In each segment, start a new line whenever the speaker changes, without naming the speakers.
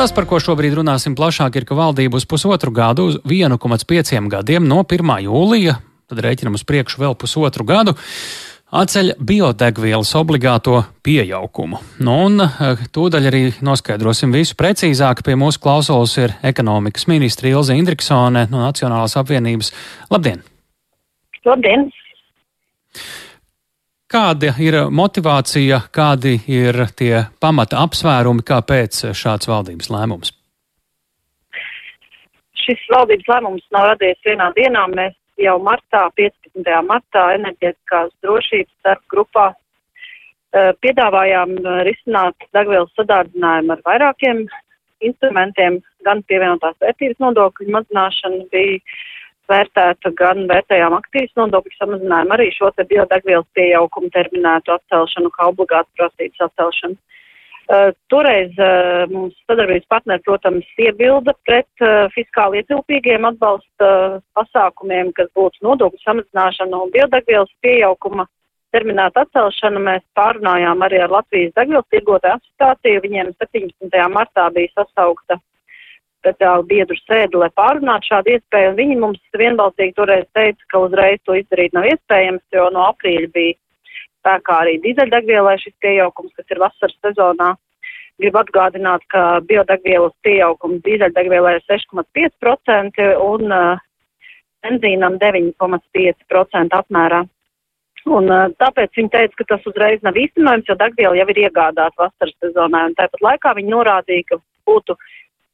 Tas, par ko šobrīd runāsim plašāk, ir, ka valdība uz pusotru gadu, uz 1,5 gadiem no 1. jūlija, tad rēķinam uz priekšu vēl pusotru gadu, atceļ biodegvielas obligāto pieaugumu. Nu, un eh, tūdaļ arī noskaidrosim visu precīzāk. Pie mūsu klausulas ir ekonomikas ministra Ilze Indriksone no Nacionālās apvienības. Labdien!
Labdien!
Kāda ir motivācija, kādi ir tie pamata apsvērumi, kāpēc šāds valdības lēmums?
Šis valdības lēmums nav radies vienā dienā. Mēs jau martā, 15. martā, enerģētiskās drošības starp grupā eh, piedāvājām eh, risināt degvielas sadārdzinājumu ar vairākiem instrumentiem, gan pievienotās vērtības nodokļu mazināšana bija vērtēta, gan vērtējām aktīvas nodokļu samazinājumu, arī šo te biodegvielas pieaugumu terminētu atcelšanu, kā obligātu prasības atcelšanu. Uh, toreiz uh, mums sadarbības partneri, protams, iebilda pret uh, fiskāli ietilpīgiem atbalsta pasākumiem, kas būtu nodokļu samazināšana un biodegvielas pieauguma terminēta atcelšana. Mēs pārunājām arī ar Latvijas degvielas tirgotāju asociāciju. Viņiem 17. martā bija sasaukta speciāli biedru sēdi, lai pārunātu šādu iespēju, un viņi mums vienbalsīgi toreiz teica, ka uzreiz to izdarīt nav iespējams, jo no aprīļa bija spēkā arī dīzeļdegvielai šis pieaugums, kas ir vasaras sezonā. Gribu atgādināt, ka biodegvielas pieaugums dīzeļdegvielai ir 6,5% un uh, benzīnam 9,5% apmērā. Un, tāpēc viņi teica, ka tas uzreiz nav īstenojams, jo degviela jau ir iegādāta vasaras sezonā, tāpat laikā viņi norādīja, ka būtu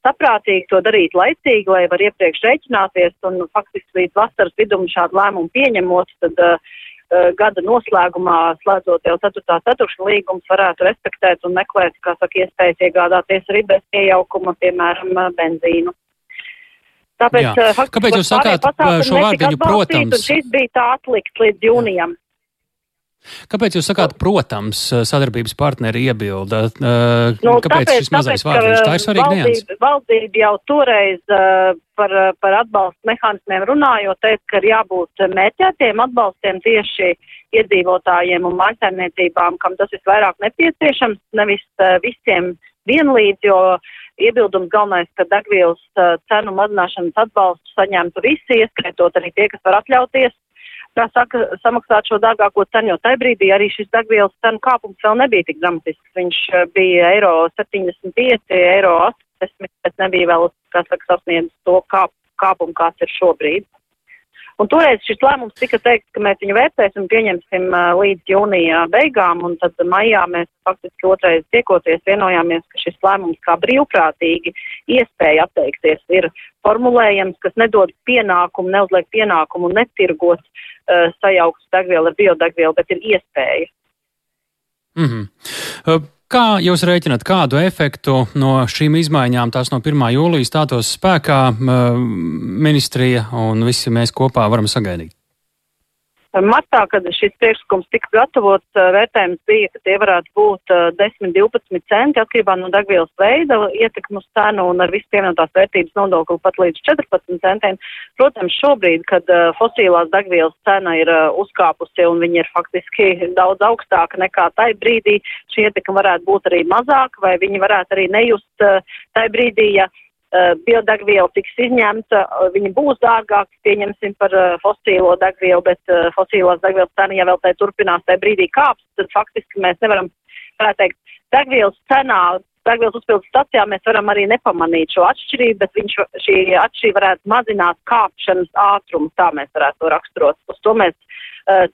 saprātīgi to darīt laicīgi, lai var iepriekš rēķināties un faktiski līdz vasaras vidum šādu lēmumu pieņemot, tad uh, gada noslēgumā, slēdzot jau 4. ceturkšņa līgums, varētu respektēt un meklēt, kā saka, iespējas iegādāties arī bez piejaukuma, piemēram, uh, benzīnu.
Tāpēc, Jā. uh, Kāpēc jūs sakāt šo vārdiņu, protams?
Šis bija tā atlikts līdz jūnijam. Jā.
Kāpēc jūs sakāt, protams, sadarbības partneri iebilda? Nu, Kāpēc tāpēc, šis mazais vārds? Tā ir svarīga nianses.
Valdība jau toreiz uh, par, par atbalstu mehānismiem runājot, teica, ka ir jābūt mērķētiem atbalstiem tieši iedzīvotājiem un mājsaimniecībām, kam tas visvairāk nepieciešams, nevis uh, visiem vienlīdz, jo iebildums galvenais, ka degvielas cenu mazināšanas atbalstu saņemtu visi, ieskaitot arī tie, kas var atļauties kā saka, samaksāt šo dārgāko cenu, jo tajā brīdī arī šis degvielas cenu kāpums vēl nebija tik dramatisks. Viņš eh, bija eiro 75, eiro 80, bet nebija vēl, kā saka, sasniedzis to kāp, kāpumu, kāds ir šobrīd. Un toreiz šis lēmums tika teikts, ka mēs viņu vērtēsim, pieņemsim uh, līdz jūnija beigām, un tad maijā mēs faktiski otrais tiekoties vienojāmies, ka šis lēmums kā brīvprātīgi iespēja atteikties ir formulējams, kas nedod pienākumu, neuzliek pienākumu netirgot uh, sajauktu degvielu ar biodegvielu, bet ir iespēja.
Mm -hmm. uh, kā jūs rēķināt, kādu efektu no šīm izmaiņām, tās no 1. jūlijas stātos spēkā, uh, ministrija un visi mēs kopā varam sagaidīt?
Martā, kad šis priekšlikums tika gatavots, vērtējums bija, ka tie varētu būt 10-12 centi atkarībā no degvielas veida ietekmu cenu un ar visu pievienotās vērtības nodokli pat līdz 14 centiem. Protams, šobrīd, kad fosīlās degvielas cena ir uzkāpusi un viņa ir faktiski daudz augstāka nekā tai brīdī, šī ietekme varētu būt arī mazāka vai viņi varētu arī nejust tai brīdī, ja biodegviela tiks izņemta, eh, viņa būs dārgāka, pieņemsim par uh, fosīlo degvielu, bet fosīlās degvielas cena, ja vēl tai turpinās tajā brīdī kāps, tad faktiski mēs nevaram, varētu teikt, degvielas cenā, degvielas uzpildes stacijā mēs varam arī nepamanīt šo atšķirību, bet viņš, šī atšķirība varētu mazināt kāpšanas ātrumu, tā mēs varētu to raksturot. Uz to mēs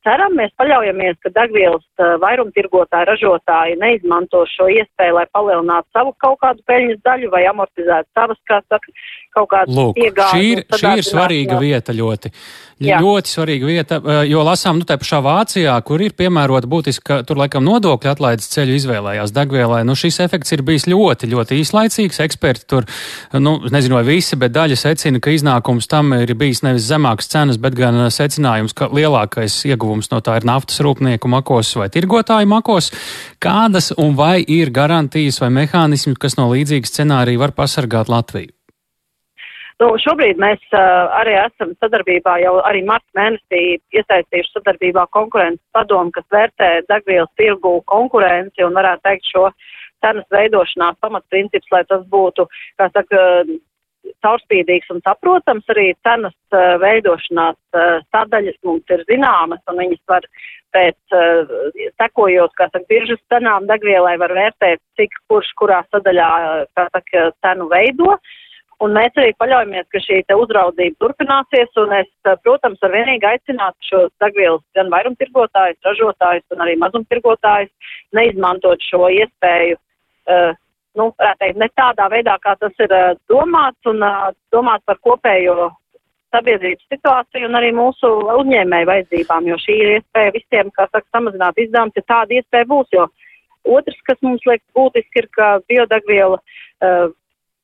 ceram, mēs paļaujamies, ka degvielas uh, vairumtirgotāji, ražotāji neizmanto šo iespēju, lai palielinātu savu kaut kādu peļņas daļu vai amortizētu savas, kā saka, kaut kādas
Lūk, iegādes. Šī ir, šī ir svarīga vieta ļoti. Jā. Ļoti svarīga vieta, jo lasām, nu, tā pašā Vācijā, kur ir piemērota būtiska, tur laikam nodokļu atlaides ceļu izvēlējās degvielai. Nu, šis efekts ir bijis ļoti, ļoti īslaicīgs. Eksperti tur, nu, nezinu, vai visi, bet daļa secina, ka iznākums tam ir bijis nevis zemāks cenas, bet gan secinājums, ka lielākais ieguvums no tā ir naftas rūpnieku makos vai tirgotāju makos. Kādas un vai ir garantijas vai mehānismi, kas no līdzīga scenārija var pasargāt Latviju?
Nu, šobrīd mēs uh, arī esam sadarbībā jau arī marta mēnesī iesaistījuši sadarbībā konkurences padomu, kas vērtē degvielas tirgu konkurenci un varētu teikt šo cenas veidošanās pamatprincips, lai tas būtu, kā saka, caurspīdīgs un saprotams, arī cenas uh, veidošanās uh, sadaļas mums ir zināmas, un viņas var pēc uh, sekojot, kā saka, biržas cenām degvielai var vērtēt, cik kurš kurā sadaļā, kā saka, cenu veido. Un mēs arī paļaujamies, ka šī uzraudzība turpināsies, un es, protams, ar vienīgi aicinātu šos degvielas gan vairumtirgotājus, ražotājus un arī mazumtirgotājus neizmantot šo iespēju uh, nu, teikt, ne tādā veidā, kā tas ir uh, domāts, un uh, domāt par kopējo sabiedrības situāciju un arī mūsu uzņēmēju vajadzībām, jo šī ir iespēja visiem, kā saka, samazināt izdevumus, ja tāda iespēja būs, jo otrs, kas mums liekas būtiski, ir, ka biodegviela uh,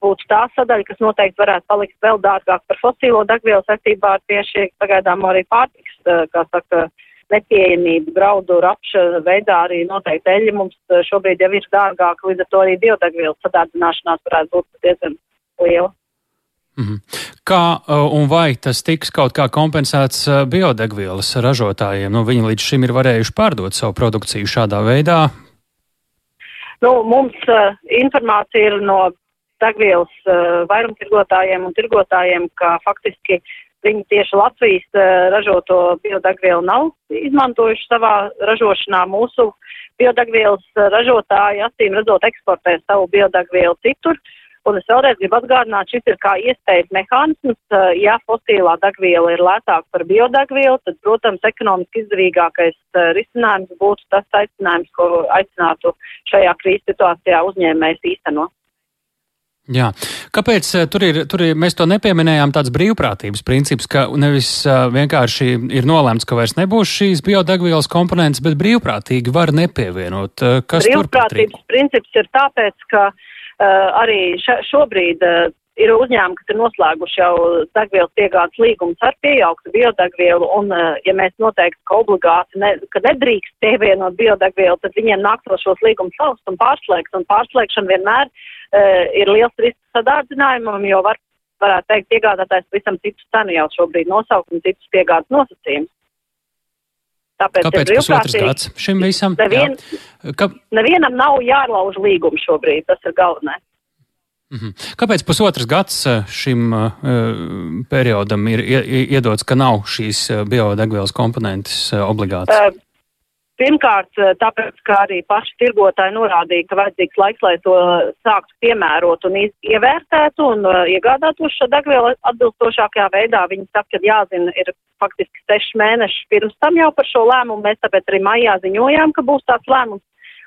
būtu tā sadaļa, kas noteikti varētu palikt vēl dārgāk par fosīlo degvielu saistībā ar tieši pagaidām arī pārtiks, uh, kā saka, uh, nepieejamību graudu rapša veidā arī noteikti eļļa mums eh, šobrīd jau ir dārgāka, līdz ar to arī biodegvielas sadārdzināšanās varētu būt diezgan liela.
-hmm. Kā eh, un vai tas tiks kaut kā kompensēts eh, biodegvielas ražotājiem? Nu, viņi līdz šim ir varējuši pārdot savu produkciju šādā veidā.
Nu, mums uh, informācija ir no degvielas uh, vairumtirgotājiem un tirgotājiem, ka faktiski uh, Viņi tieši Latvijas uh, ražoto biodegvielu nav izmantojuši savā ražošanā. Mūsu biodegvielas uh, ražotāji acīm redzot eksportē savu biodegvielu citur. Un es vēlreiz gribu atgādināt, šis ir kā iespējas mehānisms. Uh, ja fosilā degviela ir lētāka par biodegvielu, tad, protams, ekonomiski izdevīgākais risinājums būtu tas aicinājums, ko aicinātu šajā krīzes situācijā uzņēmējs īstenot.
Jā. Kāpēc eh, tur ir, tur ir, mēs to nepieminējām, tāds brīvprātības princips, ka nevis uh, vienkārši ir nolēmts, ka vairs nebūs šīs biodegvielas komponentes, bet brīvprātīgi var nepievienot. Uh, kas
brīvprātības princips ir tāpēc, ka uh, arī ša, šobrīd uh, ir uzņēmumi, kas ir noslēguši jau degvielas piegādes līgumus ar pieaugtu biodegvielu, un, ja mēs noteikti, ka obligāti, ne, ka nedrīkst pievienot biodegvielu, tad viņiem nāktos šos līgumus savus un pārslēgt, un pārslēgšana vienmēr uh, ir liels risks sadārdzinājumam, jo var, varētu teikt, piegādātājs visam citu cenu jau šobrīd nosaukt un citus piegādes nosacījumus.
Tāpēc Kāpēc pusotrs gads šim visam?
Nevien, Ka... Nevienam nav jālauž līgums šobrīd, tas ir galvenais.
-hmm. Kāpēc pusotrs gads eh, šim uh, periodam ir iedots, ka nav šīs biodegvielas komponentes obligātas? Uh,
pirmkārt, tāpēc, ka arī paši tirgotāji norādīja, ka vajadzīgs laiks, lai to sāktu piemērot un ievērtētu un iegādātos šo degvielu atbilstošākajā veidā. Viņi saka, ka jāzina, ir faktiski seši mēneši pirms tam jau par šo lēmumu. Mēs tāpēc arī maijā ziņojām, ka būs tāds lēmums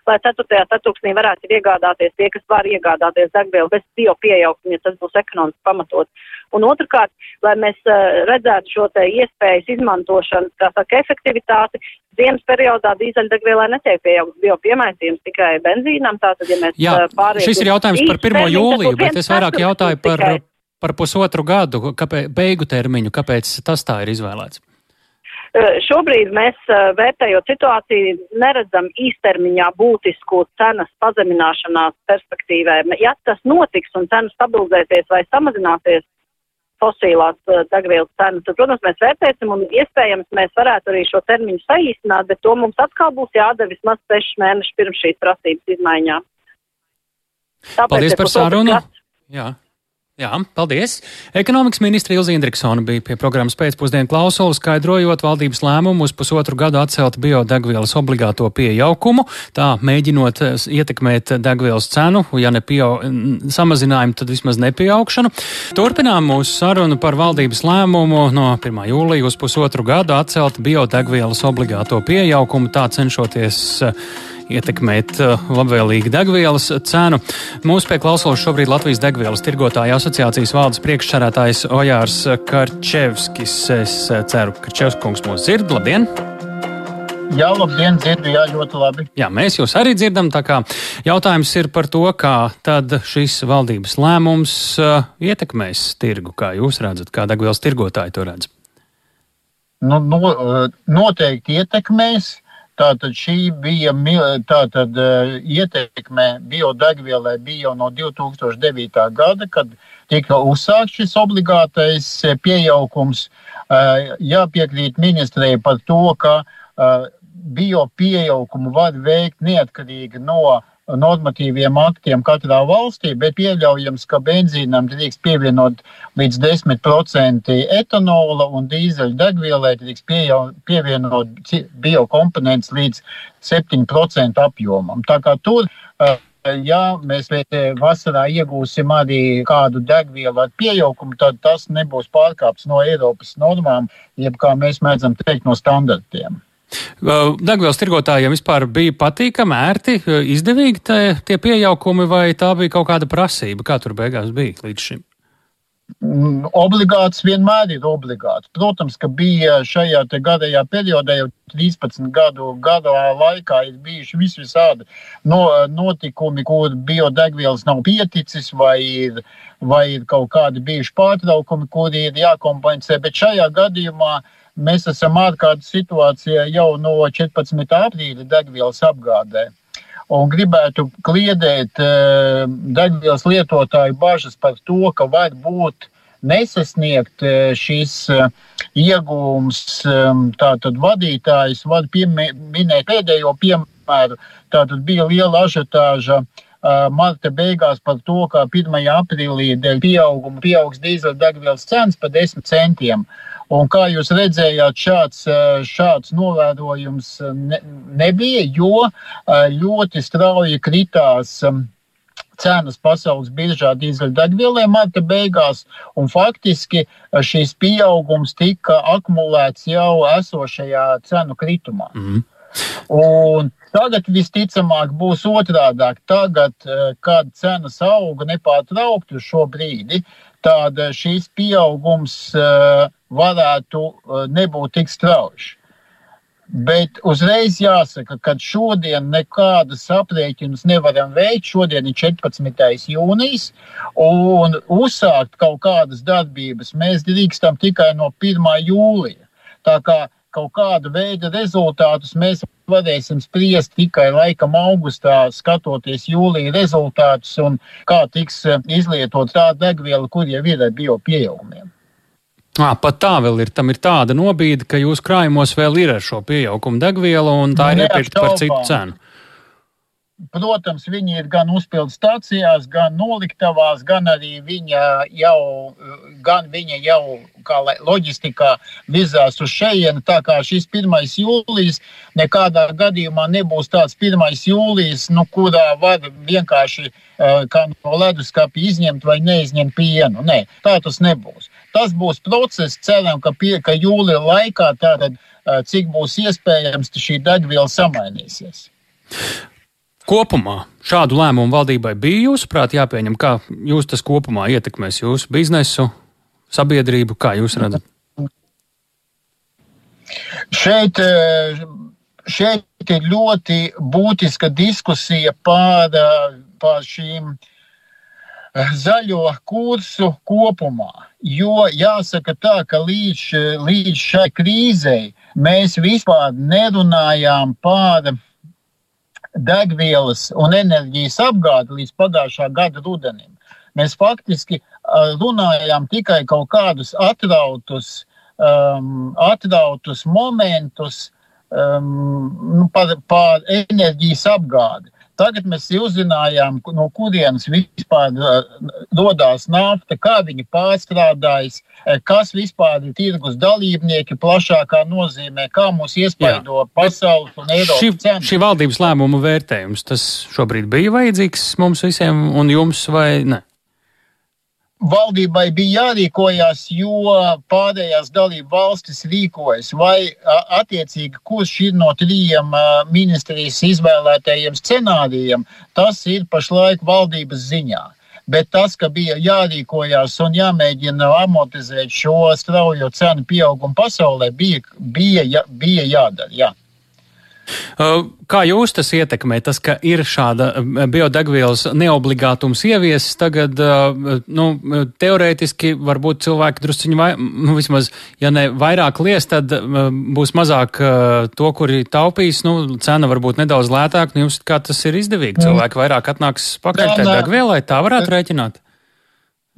lai 4. ceturksnī varētu iegādāties tie, kas var iegādāties degvielu bez bio pieauguma, ja tas būs ekonomiski pamatot. Un otrkārt, lai mēs uh, redzētu šo te iespējas izmantošanu, kā saka, efektivitāti, ziemas periodā dīzeļdegvielai netiek pieaugts bio piemaisījums tikai benzīnam, tātad, ja mēs
Jā, uh, pārējām. Šis ir jautājums par 1. jūliju, bet es vairāk jautāju par, par pusotru gadu, kāpēc, beigu termiņu, kāpēc tas tā ir izvēlēts.
Šobrīd mēs, vērtējot situāciju, neredzam īstermiņā būtisku cenas pazemināšanās perspektīvē. Ja tas notiks un cenas stabilizēsies vai samazināsies fosīlās degvielas cenas, tad, protams, mēs vērtēsim un iespējams mēs varētu arī šo termiņu saīsināt, bet to mums atkal būs jādara vismaz sešas mēnešus pirms šīs prasības izmaiņām.
Tāpēc Paldies par sarunu. Jā. Jā, paldies! Ekonomikas ministra Ilza Indriksona bija pie programmas pēcpusdienu klausula, skaidrojot valdības lēmumu uz pusotru gadu atcelt biodegvielas obligāto pieaugumu, tā mēģinot eh, ietekmēt degvielas cenu, ja ne pieau, samazinājumu, tad vismaz nepieaugšanu. Turpinām mūsu sarunu par valdības lēmumu no 1. jūlija uz pusotru gadu atcelt biodegvielas obligāto pieaugumu, tā cenšoties uh, ietekmēt uh, labvēlīgi degvielas cenu. Mūsu pie klausulas šobrīd Latvijas degvielas tirgotāja asociācijas valdes priekšsarētājs Ojārs Karčevskis. Es uh, ceru, ka Čevskungs mūs dzird. Labdien!
Jā, labdien, dzirdu, jā, ļoti labi.
Jā, mēs jūs arī dzirdam. Jautājums ir par to, kā tad šis valdības lēmums uh, ietekmēs tirgu, kā jūs redzat, kā degvielas tirgotāji to redz.
Nu, no, noteikti ietekmēs. Tātad šī bija tātad, uh, ietekme biodegvielai bija no 2009. gada, kad tika uzsākts šis obligātais e, pieaugums. Uh, jāpiekrīt ministrei par to, ka bio pieaugumu var veikt neatkarīgi no normatīviem aktiem katrā valstī, bet pieļaujams, ka benzīnam drīkst pievienot līdz 10% etanola un dīzeļu degvielai drīkst pievienot biokomponents līdz 7% apjomam. Tā kā tur ja mēs vasarā iegūsim arī kādu degvielu ar pieaugumu, tad tas nebūs pārkāps no Eiropas normām, jeb kā mēs mēdzam teikt, no standartiem.
Degvielas tirgotājiem vispār bija patīkami, ērti, izdevīgi tie, tie pieaugumi, vai tā bija kaut kāda prasība? Kā tur beigās bija līdz šim?
Mm, obligāts vienmēr ir obligāts. Protams, ka bija šajā garajā periodā, jau 13 gadu garā laikā, ir bijuši visvisādi no, notikumi, kur biodegvielas nav pieticis, vai ir, vai ir kaut kādi bijuši pārtraukumi, kuri ir jākompensē. Bet šajā gadījumā uh, Mēs esam ārkārtas situācijā jau no 14. aprīļa degvielas apgādē. Un gribētu kliedēt uh, degvielas lietotāju bažas par to, ka var būt nesasniegt uh, šīs uh, iegūmus. Um, tātad vadītājs var pieminēt pēdējo piemēru. Tātad bija liela ažiotāža marta beigās par to, ka 1. aprīlī dēļ pieauguma pieaugs dīzeļdegvielas cenas par 10 centiem. Un kā jūs redzējāt, šāds, šāds novērojums ne, nebija, jo ļoti strauji kritās cenas pasaules biržā dīzeļdegvielai marta beigās, un faktiski šīs pieaugums tika akumulēts jau esošajā cenu kritumā. Mm. Un tagad visticamāk būs otrādāk. Tagad, kad cenas auga nepārtraukti uz šo brīdi, tad šīs pieaugums uh, varētu nebūt tik strauji. Bet uzreiz jāsaka, ka šodien nekādas aprēķinas nevaram veikt. Šodien ir 14. jūnijas, un uzsākt kaut kādas darbības mēs drīkstam tikai no 1. jūlija. Tā kā kaut kādu veidu rezultātus mēs varēsim spriest tikai laikam augustā, skatoties jūlija rezultātus un kā tiks uh, izlietot tā degviela, kur jau ir ar biopieaugumiem.
À, pat tā vēl ir. Tam ir tāda nobīde, ka jūsu krājumos vēl ir ar šo pieaugumu degvielu, un tā ir iepirkta par citu cenu.
Protams, viņi ir gan uzpildu stācijās, gan noliktavās, gan arī viņa jau, gan viņa jau kā loģistikā virzās uz šejienu. Tā kā šis 1. jūlijas nekādā gadījumā nebūs tāds 1. jūlijas, nu, kurā var vienkārši kā no leduskapja izņemt vai neizņemt pienu. Nē, tā tas nebūs. Tas būs process, ceram, ka, pie, ka jūlija laikā tātad, cik būs iespējams, šī degviela samainīsies.
Kopumā šādu lēmumu valdībai bija jūsuprāt jāpieņem, kā jūs tas kopumā ietekmēs jūsu biznesu, sabiedrību, kā jūs redzat?
Šeit, šeit ir ļoti būtiska diskusija par, par šīm zaļo kursu kopumā. Jo jāsaka tā, ka līdz, līdz šai krīzei mēs vispār nerunājām par degvielas un enerģijas apgādi līdz pagājušā gada rudenim. Mēs faktiski runājām tikai kaut kādus atrautus, um, atrautus momentus um, nu, par, par enerģijas apgādi. Tagad mēs uzzinājām, no kurienes vispār radās nafta, kā viņi pārstrādājas, kas vispār ir tirgus dalībnieki plašākā nozīmē, kā mūs iespaido pasaules un Eiropas
šī, cenas. Šī valdības lēmuma vērtējums, tas šobrīd bija vajadzīgs mums visiem un jums vai ne?
Valdībai bija jārīkojas, jo pārējās dalību valstis rīkojas. Vai attiecīgi, kurš ir no trījiem ministrijas izvēlētajiem scenārijiem, tas ir pašlaik valdības ziņā. Bet tas, ka bija jārīkojas un jāmēģina amortizēt šo straujo cenu pieaugumu pasaulē, bija, bija, bija jādara. Jā.
Uh, kā jūs tas ietekmē, tas, ka ir šāda uh, biodegvielas neobligātums ieviesis tagad, uh, nu, teorētiski varbūt cilvēki drusciņi, vai, nu, vismaz, ja ne vairāk lies, tad būs mazāk to, kuri taupīs, nu, cena varbūt nedaudz lētāk, nu, jums kā tas ir izdevīgi, mm. cilvēki vairāk atnāks pakaļ tai degvielai, tā varētu rēķināt?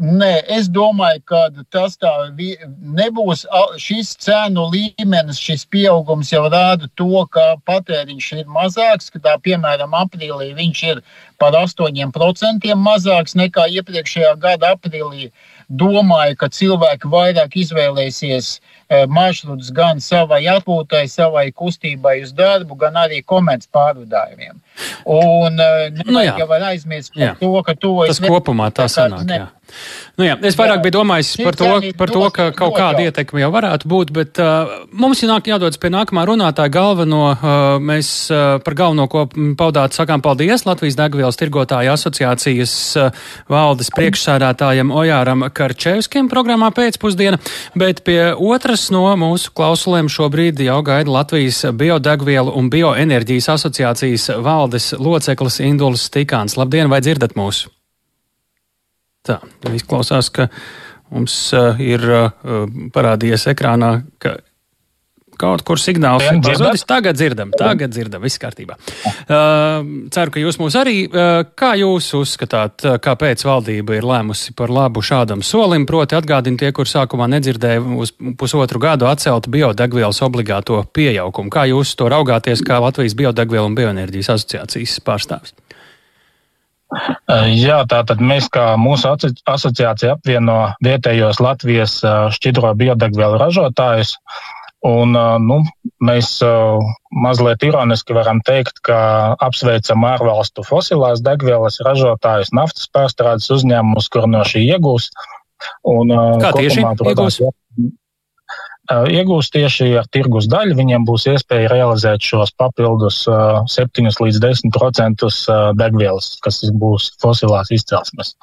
Nē, es domāju, ka tas tā nebūs. Šis cenu līmenis, šis pieaugums jau rāda to, ka patēriņš ir mazāks, ka tā, piemēram, aprīlī viņš ir par 8% mazāks nekā iepriekšējā gada aprīlī. Domāju, ka cilvēki vairāk izvēlēsies eh, maršrutus gan savai atpūtai, savai kustībai uz darbu, gan arī komerc pārvadājumiem. Un eh, nu, jā. jau var aizmirst par jā. to, ka to.
Tas kopumā tā sanāk. Ne, jā. Nu jā, es vairāk jā, biju domājis par to, par to, ka kaut kāda ietekme jau varētu būt, bet uh, mums ir nāk, jādodas pie nākamā runātāja galveno. Uh, mēs uh, par galveno, ko paudāt, sakām paldies Latvijas degvielas tirgotāju asociācijas uh, valdes priekšsādātājam Ojāram Karčevskim programmā pēcpusdiena, bet pie otras no mūsu klausulēm šobrīd jau gaida Latvijas biodegvielu un bioenerģijas asociācijas valdes loceklis Induls Tikāns. Labdien, vai dzirdat mūsu? Tā, izklausās, ka mums uh, ir uh, parādījies ekrānā, ka kaut kur signāls ir pazudis. Tagad dzirdam, tagad dzirdam, viss kārtībā. Uh, ceru, ka jūs mūs arī, uh, kā jūs uzskatāt, uh, kāpēc valdība ir lēmusi par labu šādam solim, proti atgādina tie, kur sākumā nedzirdēja uz pusotru gadu atcelt biodegvielas obligāto pieaugumu. Kā jūs to raugāties kā Latvijas biodegvielu un bioenerģijas asociācijas pārstāvis?
Eh, jā, tātad mēs kā mūsu asociācija apvieno vietējos Latvijas eh, šķidro biodegvielu ražotājus. Un, nu, mēs mazliet ironiski varam teikt, ka apsveicam ārvalstu fosilās degvielas ražotājus, naftas pārstrādes uzņēmumus, kur no šī iegūs. Un,
Kā tieši iegūs?
iegūs tieši ar tirgus daļu. Viņiem būs iespēja realizēt šos papildus 7 līdz 10% degvielas, kas būs fosilās izcelsmes.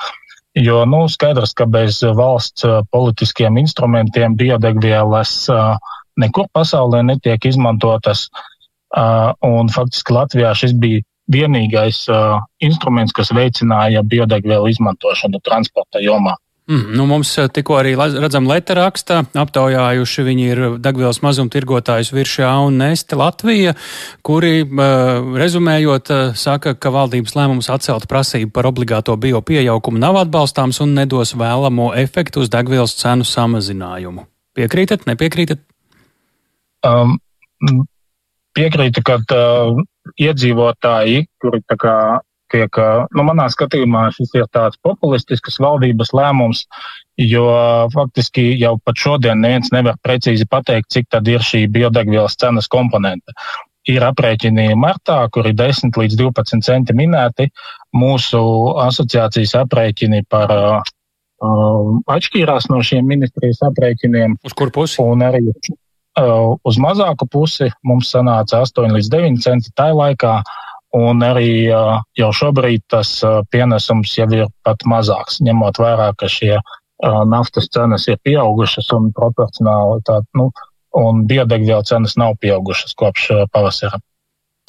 Jo nu, skaidrs, ka bez valsts politiskiem instrumentiem biodegvielas nekur pasaulē netiek izmantotas. Un faktiski Latvijā šis bija vienīgais instruments, kas veicināja biodegvielu izmantošanu transporta jomā.
Mm, nu mums tikko arī redzam leta rakstā, aptaujājuši viņi ir degvielas mazumtirgotājus Viršā un Neste Latvija, kuri, rezumējot, saka, ka valdības lēmums atcelt prasību par obligāto bio pieaugumu nav atbalstāms un nedos vēlamo efektu uz degvielas cenu samazinājumu. Piekrītat, nepiekrītat?
Um, piekrītu, ka uh, iedzīvotāji, kuri kā tiek, nu, manā skatījumā šis ir tāds populistisks valdības lēmums, jo faktiski jau pat šodien neviens nevar precīzi pateikt, cik tad ir šī biodegvielas cenas komponente. Ir aprēķini martā, kur ir 10 līdz 12 centi minēti. Mūsu asociācijas aprēķini par uh, atšķīrās no šiem ministrijas aprēķiniem.
Uz kur pusi?
Un arī uh, uz mazāku pusi mums sanāca 8 līdz 9 centi tajā laikā. Un arī jau šobrīd tas pienesums jau ir pat mazāks, ņemot vērā, ka šie naftas cenas ir pieaugušas un proporcionāli tā, nu, un biodegvielu cenas nav pieaugušas kopš pavasara.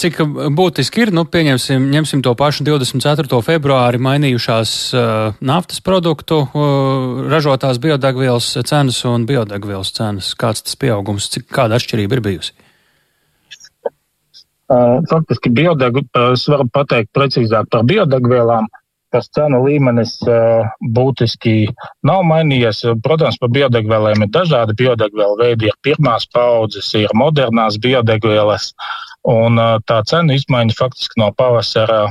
Cik būtiski ir, nu, pieņemsim, ņemsim to pašu 24. februāri mainījušās uh, naftas produktu uh, ražotās biodegvielas cenas un biodegvielas cenas. Kāds tas pieaugums, cik, kāda atšķirība ir bijusi?
Faktiski biodeg, es varu pateikt precīzāk par biodegvielām. Tas cenu līmenis būtiski nav mainījies. Protams, par biodegvieliem ir dažādi biodegvielu veidi. Ir pirmās paudzes, ir modernās biodegvielas. Un tā cenu izmaiņa faktiski no pavasara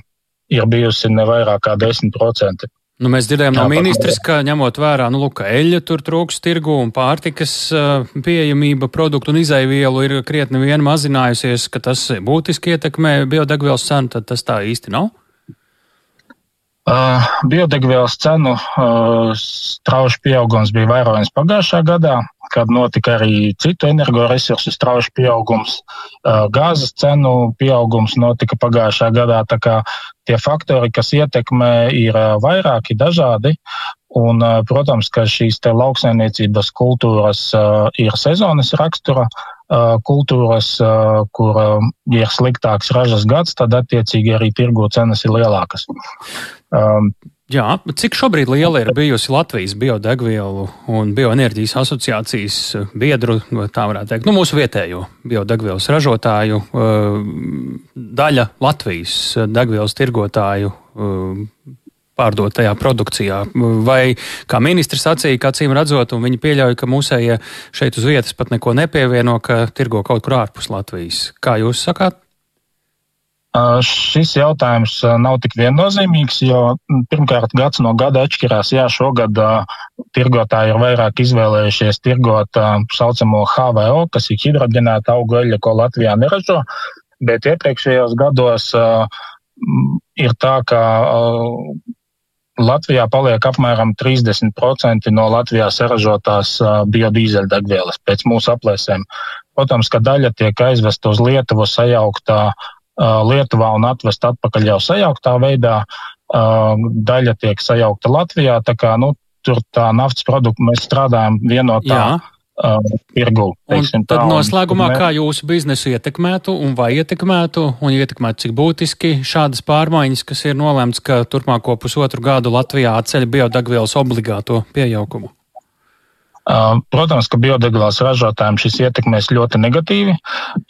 ir bijusi ne vairāk kā 10%.
Nu, mēs dzirdējām no ministrs, ka ņemot vērā, nu, lūk, eļļa tur trūks tirgu un pārtikas pieejamība produktu un izaivielu ir krietni vien mazinājusies, ka tas būtiski ietekmē biodegvielas cenu, tad tas tā īsti nav?
Uh, biodegvielas cenu uh, strauji pieaugums bija vērojams pagājušā gadā, kad notika arī citu energoresursu strauji pieaugums. Uh, gāzes cenu pieaugums notika pagājušā gadā. Tā kā tie faktori, kas ietekmē, ir uh, vairāki dažādi. Un, uh, protams, ka šīs lauksaimniecības kultūras ir sezonas rakstura kultūras, kur ir sliktāks ražas gads, tad attiecīgi arī tirgo cenas ir lielākas.
Jā, cik šobrīd liela ir bijusi Latvijas biodegvielu un bioenerģijas asociācijas biedru, tā varētu teikt, nu, mūsu vietējo biodegvielas ražotāju uh, daļa Latvijas degvielas tirgotāju pārdotajā produkcijā. Vai, kā ministrs sacīja, ka acīm redzot, un viņi pieļauj, ka mūsējie šeit uz vietas pat neko nepievieno, ka tirgo kaut kur ārpus Latvijas. Kā jūs sakāt?
Šis jautājums nav tik viennozīmīgs, jo pirmkārt gads no gada atšķirās. Jā, šogad tirgotāji ir vairāk izvēlējušies tirgot uh, saucamo HVO, kas ir hidroģenēta auga eļļa, ko Latvijā neražo, bet iepriekšējos gados ir tā, ka Latvijā paliek apmēram 30% no Latvijā saražotās biodīzeļdegvielas pēc mūsu aplēsēm. Protams, ka daļa tiek aizvesta uz Lietuvu sajauktā Lietuvā un atvest atpakaļ jau sajauktā veidā. Daļa tiek sajaukta Latvijā, tā kā nu, tur tā naftas produkta mēs strādājam vienotā. Jā. Uh, tirgu.
Teiksim, tad tā, noslēgumā, un, kā jūsu biznesu ietekmētu un vai ietekmētu, un ietekmētu cik būtiski šādas pārmaiņas, kas ir nolēmts, ka turpmāko pusotru gadu Latvijā atceļ biodegvielas obligāto pieaugumu?
Protams, ka biodegvielas ražotājiem šis ietekmēs ļoti negatīvi.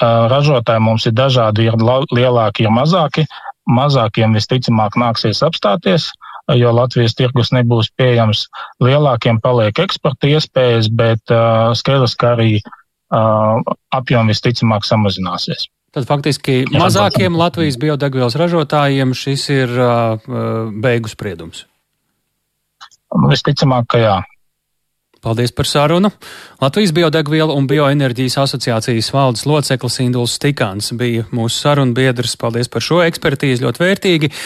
Ražotāji mums ir dažādi, ir lielāki, ir mazāki. Mazākiem visticamāk nāksies apstāties, jo Latvijas tirgus nebūs pieejams. Lielākiem paliek eksporta iespējas, bet skaidrs, ka arī apjomi visticamāk samazināsies.
Tad faktiski mazākiem Latvijas biodegvielas ražotājiem šis ir beigu spriedums.
Visticamāk, ka jā.
Paldies par sarunu. Latvijas biodegvielu un bioenerģijas asociācijas valdes loceklis Induls Stikāns bija mūsu sarunu biedrs. Paldies par šo ekspertīzi, ļoti vērtīgi.